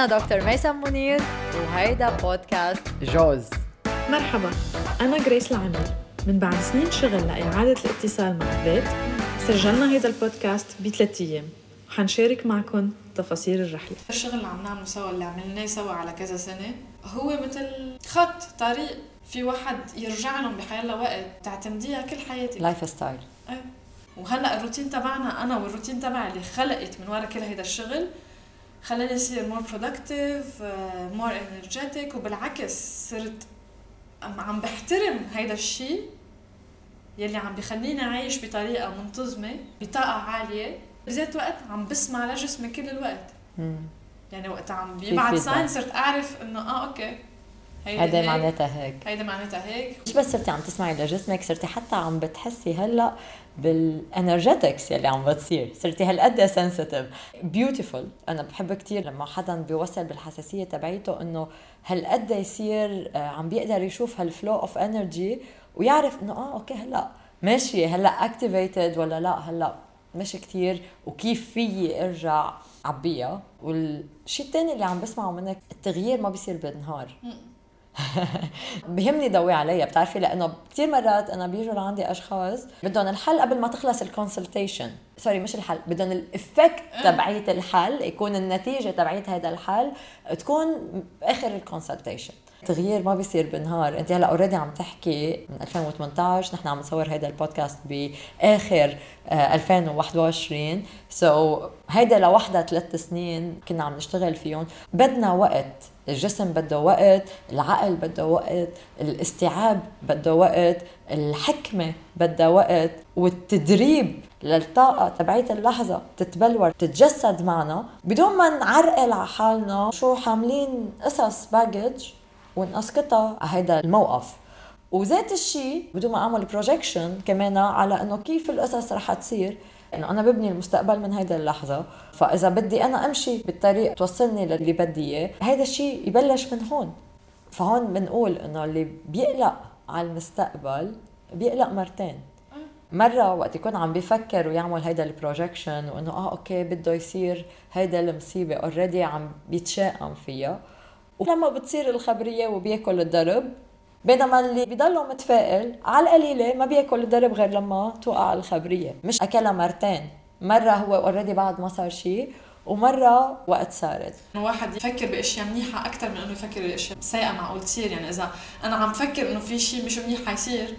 أنا دكتور ميسم منير وهيدا بودكاست جوز. مرحبا أنا جريس العمير من بعد سنين شغل لإعادة الاتصال مع البيت سجلنا هيدا البودكاست بثلاث أيام. وحنشارك معكم تفاصيل الرحلة. الشغل اللي عم نعمله سوا اللي عملناه سوا على كذا سنة. هو مثل خط طريق في واحد يرجع لهم بحيالله وقت تعتمديها كل حياتك. lifestyle إيه. وهلأ الروتين تبعنا أنا والروتين تبعي اللي خلقت من ورا كل هيدا الشغل خلاني اصير more productive more energetic وبالعكس صرت عم بحترم هيدا الشيء يلي عم بخليني عايش بطريقة منتظمة بطاقة عالية بذات وقت عم بسمع لجسمي كل الوقت. يعني وقت عم بيبعت. sign صرت أعرف إنه آه okay هيدا معناتها هيك. هيدا معناتها هيك. مش بس صرتي عم تسمعي لجسمك صرتي حتى عم بتحسي هلا بال energetics يلي عم بتصير. صرتي هالقد sensitive beautiful أنا بحب كتير لما حدا بيوصل بالحساسية تبعيته إنه هالقد يصير آه، عم بيقدر يشوف هال flow of energy ويعرف إنه آه okay هلا ماشي هلا activated ولا لا هلا مش كتير وكيف فيي أرجع عبيها والشيء الثاني اللي عم بسمعه منك التغيير ما بيصير بالنهار. بيهمني ضوي عليها بتعرفي؟ لأنه كثير مرات أنا بيجوا لعندي أشخاص بدهم الحل قبل ما تخلص ال consultation sorry مش الحل بدهم ال effect تبعيت الحل يكون النتيجة تبعيت هذا الحل تكون باخر ال consultation التغيير ما بيصير بالنهار. انت هلأ already عم تحكي من 2018 نحن عم نصور هذا البودكاست بآخر آه، 2021 so so, هيدا لوحدها ثلاث سنين كنا عم نشتغل فيهم. بدنا وقت. الجسم بده وقت العقل بده وقت الاستيعاب بده وقت الحكمة بدها وقت والتدريب للطاقة تبعيت اللحظة تتبلور تتجسد معنا. بدون ما نعرقل على حالنا شو حاملين قصص baggage ونسقطها على هيدا الموقف. وذات الشيء بدون ما أعمل projection كمان على إنه كيف القصص رح تصير إنه أنا ببني المستقبل من هيدا اللحظة فإذا بدي أنا أمشي بالطريق توصلني للي بدي إياه هيدا الشيء يبلش من هون. فهون بنقول إنه اللي بيقلق على المستقبل بيقلق مرتين. مرة وقت يكون عم بيفكر ويعمل هيدا ال projection وإنه آه okay بده يصير هيدا المصيبة already عم بيتشائم فيها ولما بتصير الخبرية وبياكل الضرب بينما اللي بيضله متفائل على القليلة ما بيأكل الضرب غير لما توقع الخبرية. مش أكلها مرتين. مرة هو اوريدي بعد ما صار شيء ومرة وقت صارت. إنه واحد يفكر بأشياء منيحة أكثر من إنه يفكر بأشياء سيئة معقول تصير. يعني إذا أنا عم فكر إنه في شيء مش منيح حيصير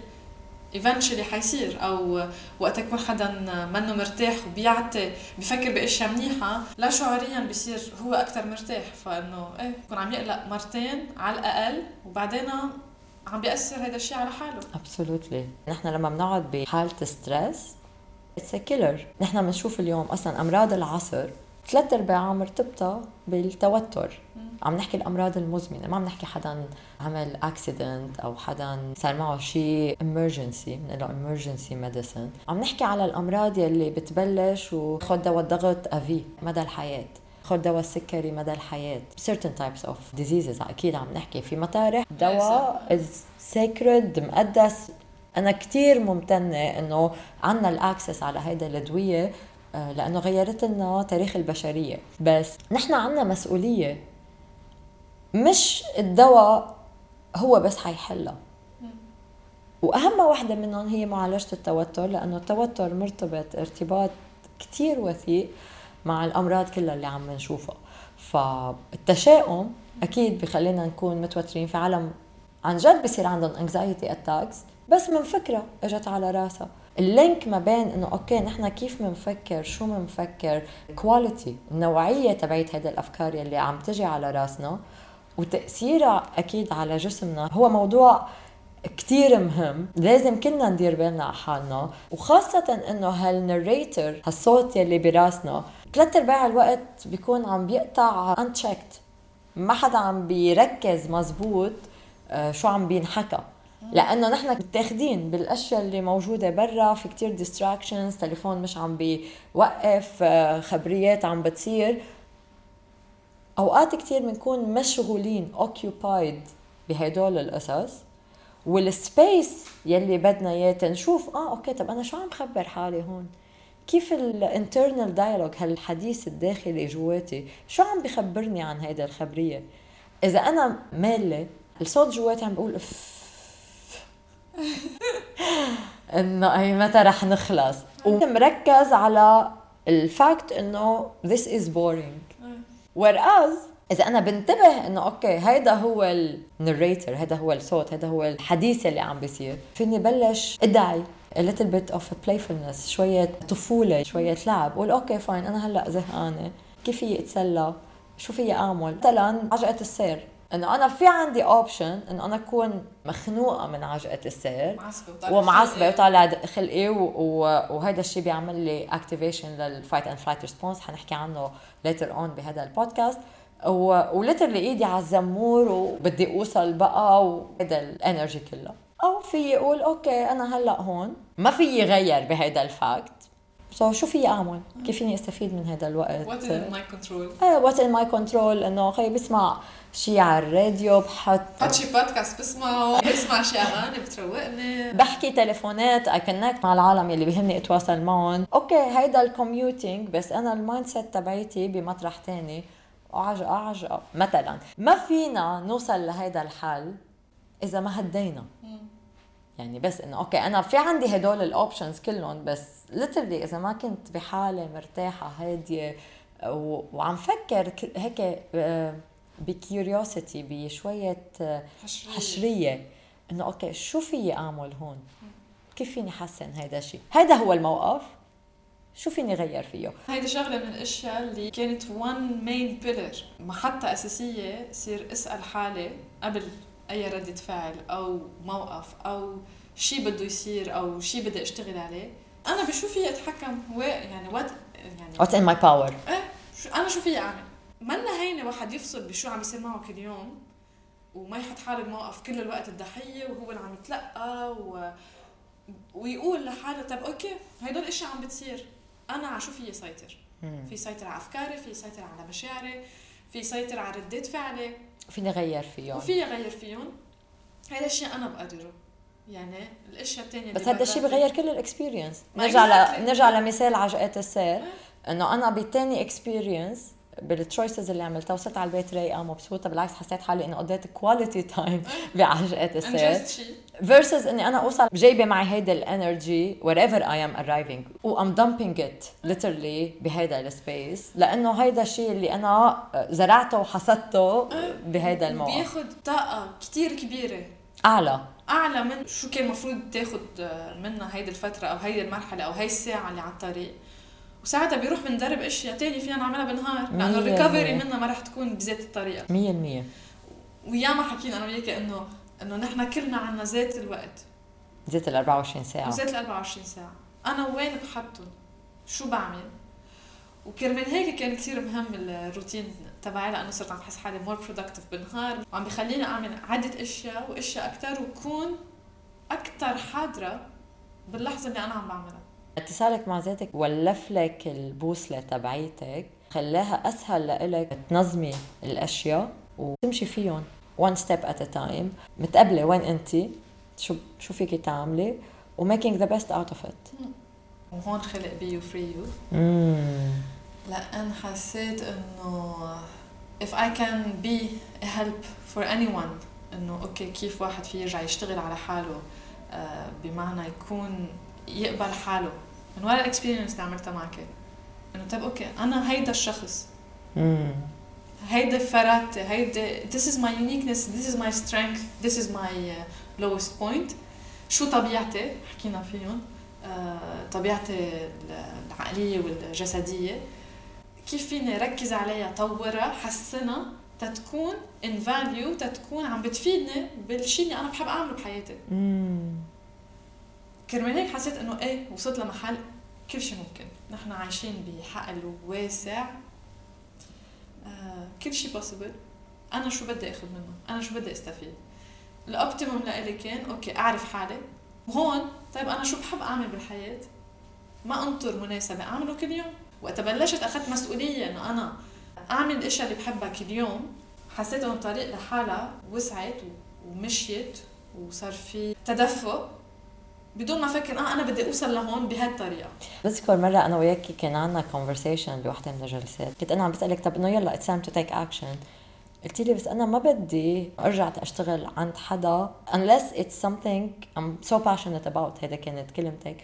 eventually حيصير. أو وقت يكون حدا منه مرتاح وبيعطي بفكر بأشياء منيحة لا شعوريا بصير هو أكثر مرتاح. فإنه إيه بكون عم يقلق مرتين على الأقل وبعدين عم بيأثر هذا الشيء على حاله. absolutely نحن لما بنقعد بحالة stress it's killer نحن بنشوف اليوم أصلا أمراض العصر ثلاث ارباعها مرتبطه بالتوتر. عم نحكي الأمراض المزمنة ما عم نحكي حدا عمل accident أو حدا صار معه شيء emergency بنقول له emergency medicine عم نحكي على الأمراض يلي بتبلش وخد دواء الضغط أفي مدى الحياة. خد دواء السكري مدى الحياة. Certain types of diseases أكيد عم نحكي في مطارح. دواء is sacred مقدس. أنا كتير ممتنة إنه عنا الأكسس على هيدا الأدوية آه، لأنه غيرت لنا تاريخ البشرية. بس نحن عنا مسؤولية. مش الدواء هو بس حيحلها. وأهم وحده منهم هي معالجة التوتر لأنه التوتر مرتبط ارتباط كتير وثيق. مع الأمراض كلها اللي عم نشوفها. فالتشاؤم أكيد بخلينا نكون متوترين في عالم عن جد بصير عندهم anxiety attacks بس من فكرة إجت على راسها. ال link ما بين إنه okay نحن كيف بنفكر شو بنفكر quality النوعية تبعت هيدا الأفكار يلي عم تجي على راسنا. وتأثيرها أكيد على جسمنا. هو موضوع كتير مهم. لازم كلنا ندير بالنا على حالنا. وخاصة إنه هال narrator هالصوت يلي براسنا ثلاث أرباع الوقت بيكون عم بيقطع unchecked. ما حدا عم بيركز مزبوط آه، شو عم بينحكى. لأنه نحن متاخدين بالأشياء اللي موجودة برا في كتير distractions تليفون مش عم بيوقف آه، خبريات عم بتصير. أوقات كتير بنكون مشغولين occupied بهدول القصص. وال space يلي بدنا إياه تنشوف آه okay طب أنا شو عم خبر حالي هون؟ كيف ال internal dialogue هالحديث الداخلي جواتي؟ شو عم بخبرني عن هيدا الخبرية؟ إذا أنا معلاية الصوت جواتي عم بقول اف إنه أي متى رح نخلص. ومركز على ال fact إنه this is boring. Whereas إذا أنا بنتبه إنه okay هيدا هو ال narrator هيدا هو الصوت هيدا هو الحديث اللي عم بيصير فيني بلش أدعي. A little bit of playfulness شوية طفولة شوية لعب قول okay fine أنا هلأ زهقانة. كيف في اتسلى شو في أعمل؟ مثلا عجقة السير. إنه أنا في عندي option إنه أنا أكون مخنوقة من عجقة السير. معصبة ومعصبة وطالع خلقي وهذا الشيء بيعمل لي activation لل fight and flight response حنحكي عنه later on بهذا البودكاست و literally إيدي على الزمور وبدي أوصل بقى وهذا ال energy كلها أو في أقول okay أنا هلأ هون. ما في غير بهذا ال fact. so so, شو في اعمل؟ كيف فيني أستفيد من هذا الوقت؟ what's in my control إيه what's in my control إنه خي بسمع شي على الراديو بحط بحط شي بودكاست بسمعه. بسمع شي اغاني بتروقني. بحكي تليفونات I connect مع العالم يلي بيهمني أتواصل معهم. okay هيدا ال commuting بس أنا ال mindset تبعيتي بمطرح تاني. عجقة عجقة مثلا ما فينا نوصل لهيدا الحل إذا ما هدينا. يعني بس إنه okay أنا في عندي هدول ال options كلهم بس literally إذا ما كنت بحالة مرتاحة هادية وعم فكر هيك آه، ب curiosity بشويه آه، حشرية, حشرية. إنه okay شو في أعمل هون؟ كيف فيني حسن هيدا الشيء هيدا هو الموقف. شو فيني غير فيه؟ هيدي شغلة من الاشياء اللي كانت one main pillar محطه أساسية صير أسأل حالي قبل أي ردة فعل أو موقف أو شيء بده يصير أو شيء بدي أشتغل عليه أنا بشو في أتحكم هو يعني وات يعني what's in my power إيه أنا شو في أعمل؟ منا هينه واحد يفصل بشو عم يصير معه كل يوم وما يحط حاله بموقف كل الوقت الضحية وهو اللي عم يتلقى و... ويقول لحاله طب okay هدول الاشياء عم بتصير. أنا على شو في سيطر في سيطر على أفكاري في سيطر على مشاعري. في سيطر على ردات فعلي. فيني غير فيهم؟ وفي غير فيهم. هذا الشيء أنا بقدره. يعني الأشياء الثانية بس هذا الشيء بغير كل ال experience نرجع ل... نرجع لمثال عجقات السير. إنه أنا بتاني experience بال choices اللي عملتها وصلت على البيت رايقة مبسوطه بالعكس حسيت حالي إنه قضيت quality time بعجقات السير. versus إني أنا أوصل جايبة معي هيدا ال energy wherever I am arriving و I'm dumping it literally بهيدا ال space لأنه هيدا الشيء اللي أنا زرعته وحصدته بهيدا الموقف. بياخذ طاقة كثير كبيرة. أعلى. أعلى من شو كان المفروض تاخذ منها هيدي الفترة أو هيدي المرحلة أو هي الساعة اللي على الطريق. وساعتها بيروح بندرب اشياء تانية فينا نعملها بالنهار. لأنه الريكفري منها ما رح تكون بذات الطريقة. 100% وياما حكينا أنا وياك انه إنه نحن كلنا عنا ذات الوقت. ذات ال 24 ساعة. ذات ال 24 ساعة. أنا وين بحطهم؟ شو بعمل؟ وكرمال هيك كان كثير مهم الروتين تبعي لأنه صرت عم بحس حالي more productive بالنهار. وعم بخليني أعمل عدة أشياء وأشياء أكثر وكون أكثر حاضرة باللحظة اللي أنا عم بعملها. اتصالك مع ذاتك ولف لك البوصلة تبعيتك خلاها أسهل لإلك تنظمي الأشياء وتمشي فيهم one step at a time. متقبله وين أنت؟ شو شو فيكي تعملي؟ و making the best out of it وهون خلق بيو فري يو لأن حسيت إنه if I can be a help for anyone إنه okay كيف واحد في يرجع يشتغل على حاله؟ آه، بمعنى يكون يقبل حاله. من ورا ال experience اللي عملتها معك. إنه طيب okay أنا هيدا الشخص. هيدا فراتي هيدا this is my uniqueness this is my strength this is my uh, lowest point. شو طبيعتي؟ حكينا فيهم. uh, طبيعتي العقلية والجسدية. كيف فيني ركز عليها طورها حسنها تتكون in value تتكون عم بتفيدني بالشيء اللي أنا بحب أعمله بحياتي. كرمال هيك حسيت إنه إيه وصلت لمحل كل شيء ممكن. نحن عايشين بحقل واسع. آه كل شيء possible أنا شو بدي أخذ منه؟ أنا شو بدي أستفيد؟ ال optimum لإلي كان okay أعرف حالي. وهون طيب أنا شو بحب أعمل بالحياة؟ ما أنطر مناسبة أعمله كل يوم. وقت بلشت أخذت مسؤولية إنه أنا أعمل الأشياء اللي بحبها كل يوم حسيت انه الطريق لحالها وسعت ومشيت وصار في تدفق. بدون ما أفكر آه أنا بدي أوصل لهون بهالطريقة. بذكر مرة أنا وياكي كان عنا conversation بوحدة من الجلسات. كنت أنا عم بسألك طب إنه يلا it's time to take action. قلت لي بس أنا ما بدي أرجع أشتغل عند حدا unless it's something I'm so passionate about. هيدا كانت كلمتك.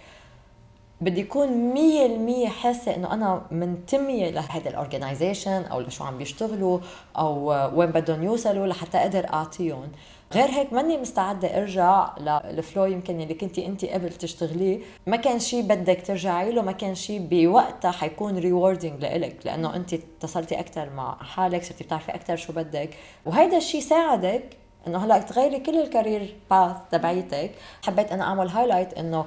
بدي يكون مية المية حاسة إنه أنا منتمية لهيدا ال organization أو لشو عم بيشتغلوا أو وين بدهم يوصلوا لحتى أقدر أعطيهم. غير هيك ماني مستعدة أرجع لل flow يمكن اللي كنتي انت قبل تشتغليه. ما كان شيء بدك ترجعي له ما كان شيء بوقتها حيكون rewarding لإلك لأنه انت اتصلتي أكثر مع حالك صرتي بتعرفي أكثر شو بدك. وهيدا الشيء ساعدك إنه هلأ تغيري كل ال career path تبعيتك. حبيت أنا أعمل highlight إنه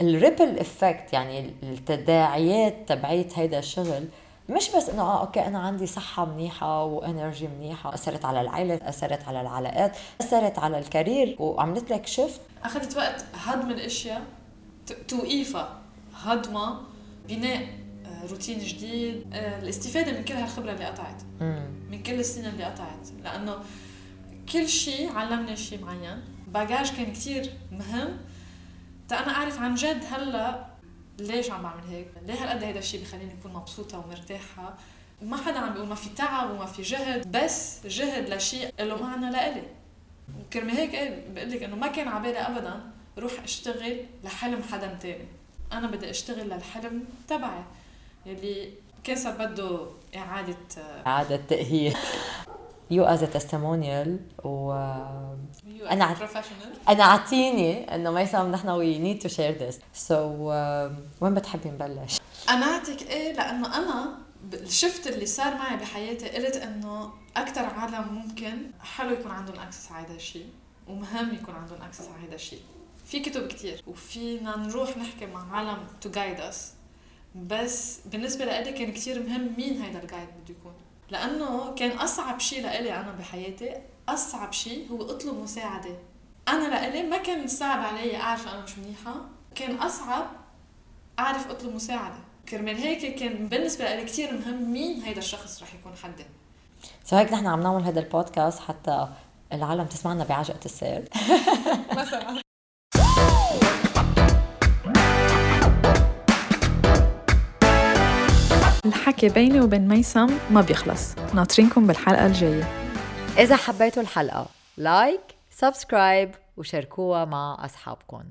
ال ripple effect يعني التداعيات تبعيت هيدا الشغل مش بس إنه آه okay أنا عندي صحة منيحة و energy منيحة أثرت على العائلة أثرت على العلاقات أثرت على ال career وعملت لك shift أخذت وقت هضم الاشياء توقيفها هضمها بناء آه، روتين جديد. آه، الاستفادة من كل هالخبرة اللي قطعت من كل السنين اللي قطعت. لأنه كل شيء علمني شيء معين. باجاج كان كتير مهم تا أنا أعرف عن جد هلا ليش عم بعمل هيك؟ ليه هالقد هيدا الشيء بخليني أكون مبسوطة ومرتاحة؟ ما حدا عم بيقول ما في تعب وما في جهد بس جهد لشيء له معنى لإلي كرمي هيك إيه بقول لك إنه ما كان على بالي ابدا روح اشتغل لحلم حدا تاني أنا بدي اشتغل للحلم تبعي يلي كان صار بده اعاده إعادة تأهيل you as testimonial و أنا عت... أنا أعطيني إنه ميسم نحن we need to share this so وين بتحبي نبلش؟ أنا أعطيك إيه؟ لأنه أنا ال shift اللي صار معي بحياتي قلت إنه أكثر عالم ممكن حلو يكون عندهم access على هذا الشيء ومهم يكون عندهم access على هذا الشيء. في كتب كتير وفينا نروح نحكي مع عالم to guide us بس بالنسبة لإلي كان كتير مهم مين هيدا ال guide بده يكون. لأنه كان أصعب شيء لإلي أنا بحياتي أصعب شيء هو أطلب مساعدة. أنا لإلي ما كان صعب علي أعرف أنا مش منيحة. كان أصعب أعرف أطلب مساعدة. كرمال هيك كان بالنسبة لي كثير مهم مين هيدا الشخص رح يكون حدي. so هيك نحن عم نعمل هذا البودكاست حتى العالم تسمعنا بعجقة السير مثلا. الحكي بيني وبين ميسم ما بيخلص. ناطرينكم بالحلقة الجاية. إذا حبيتوا الحلقة like subscribe وشاركوها مع أصحابكم.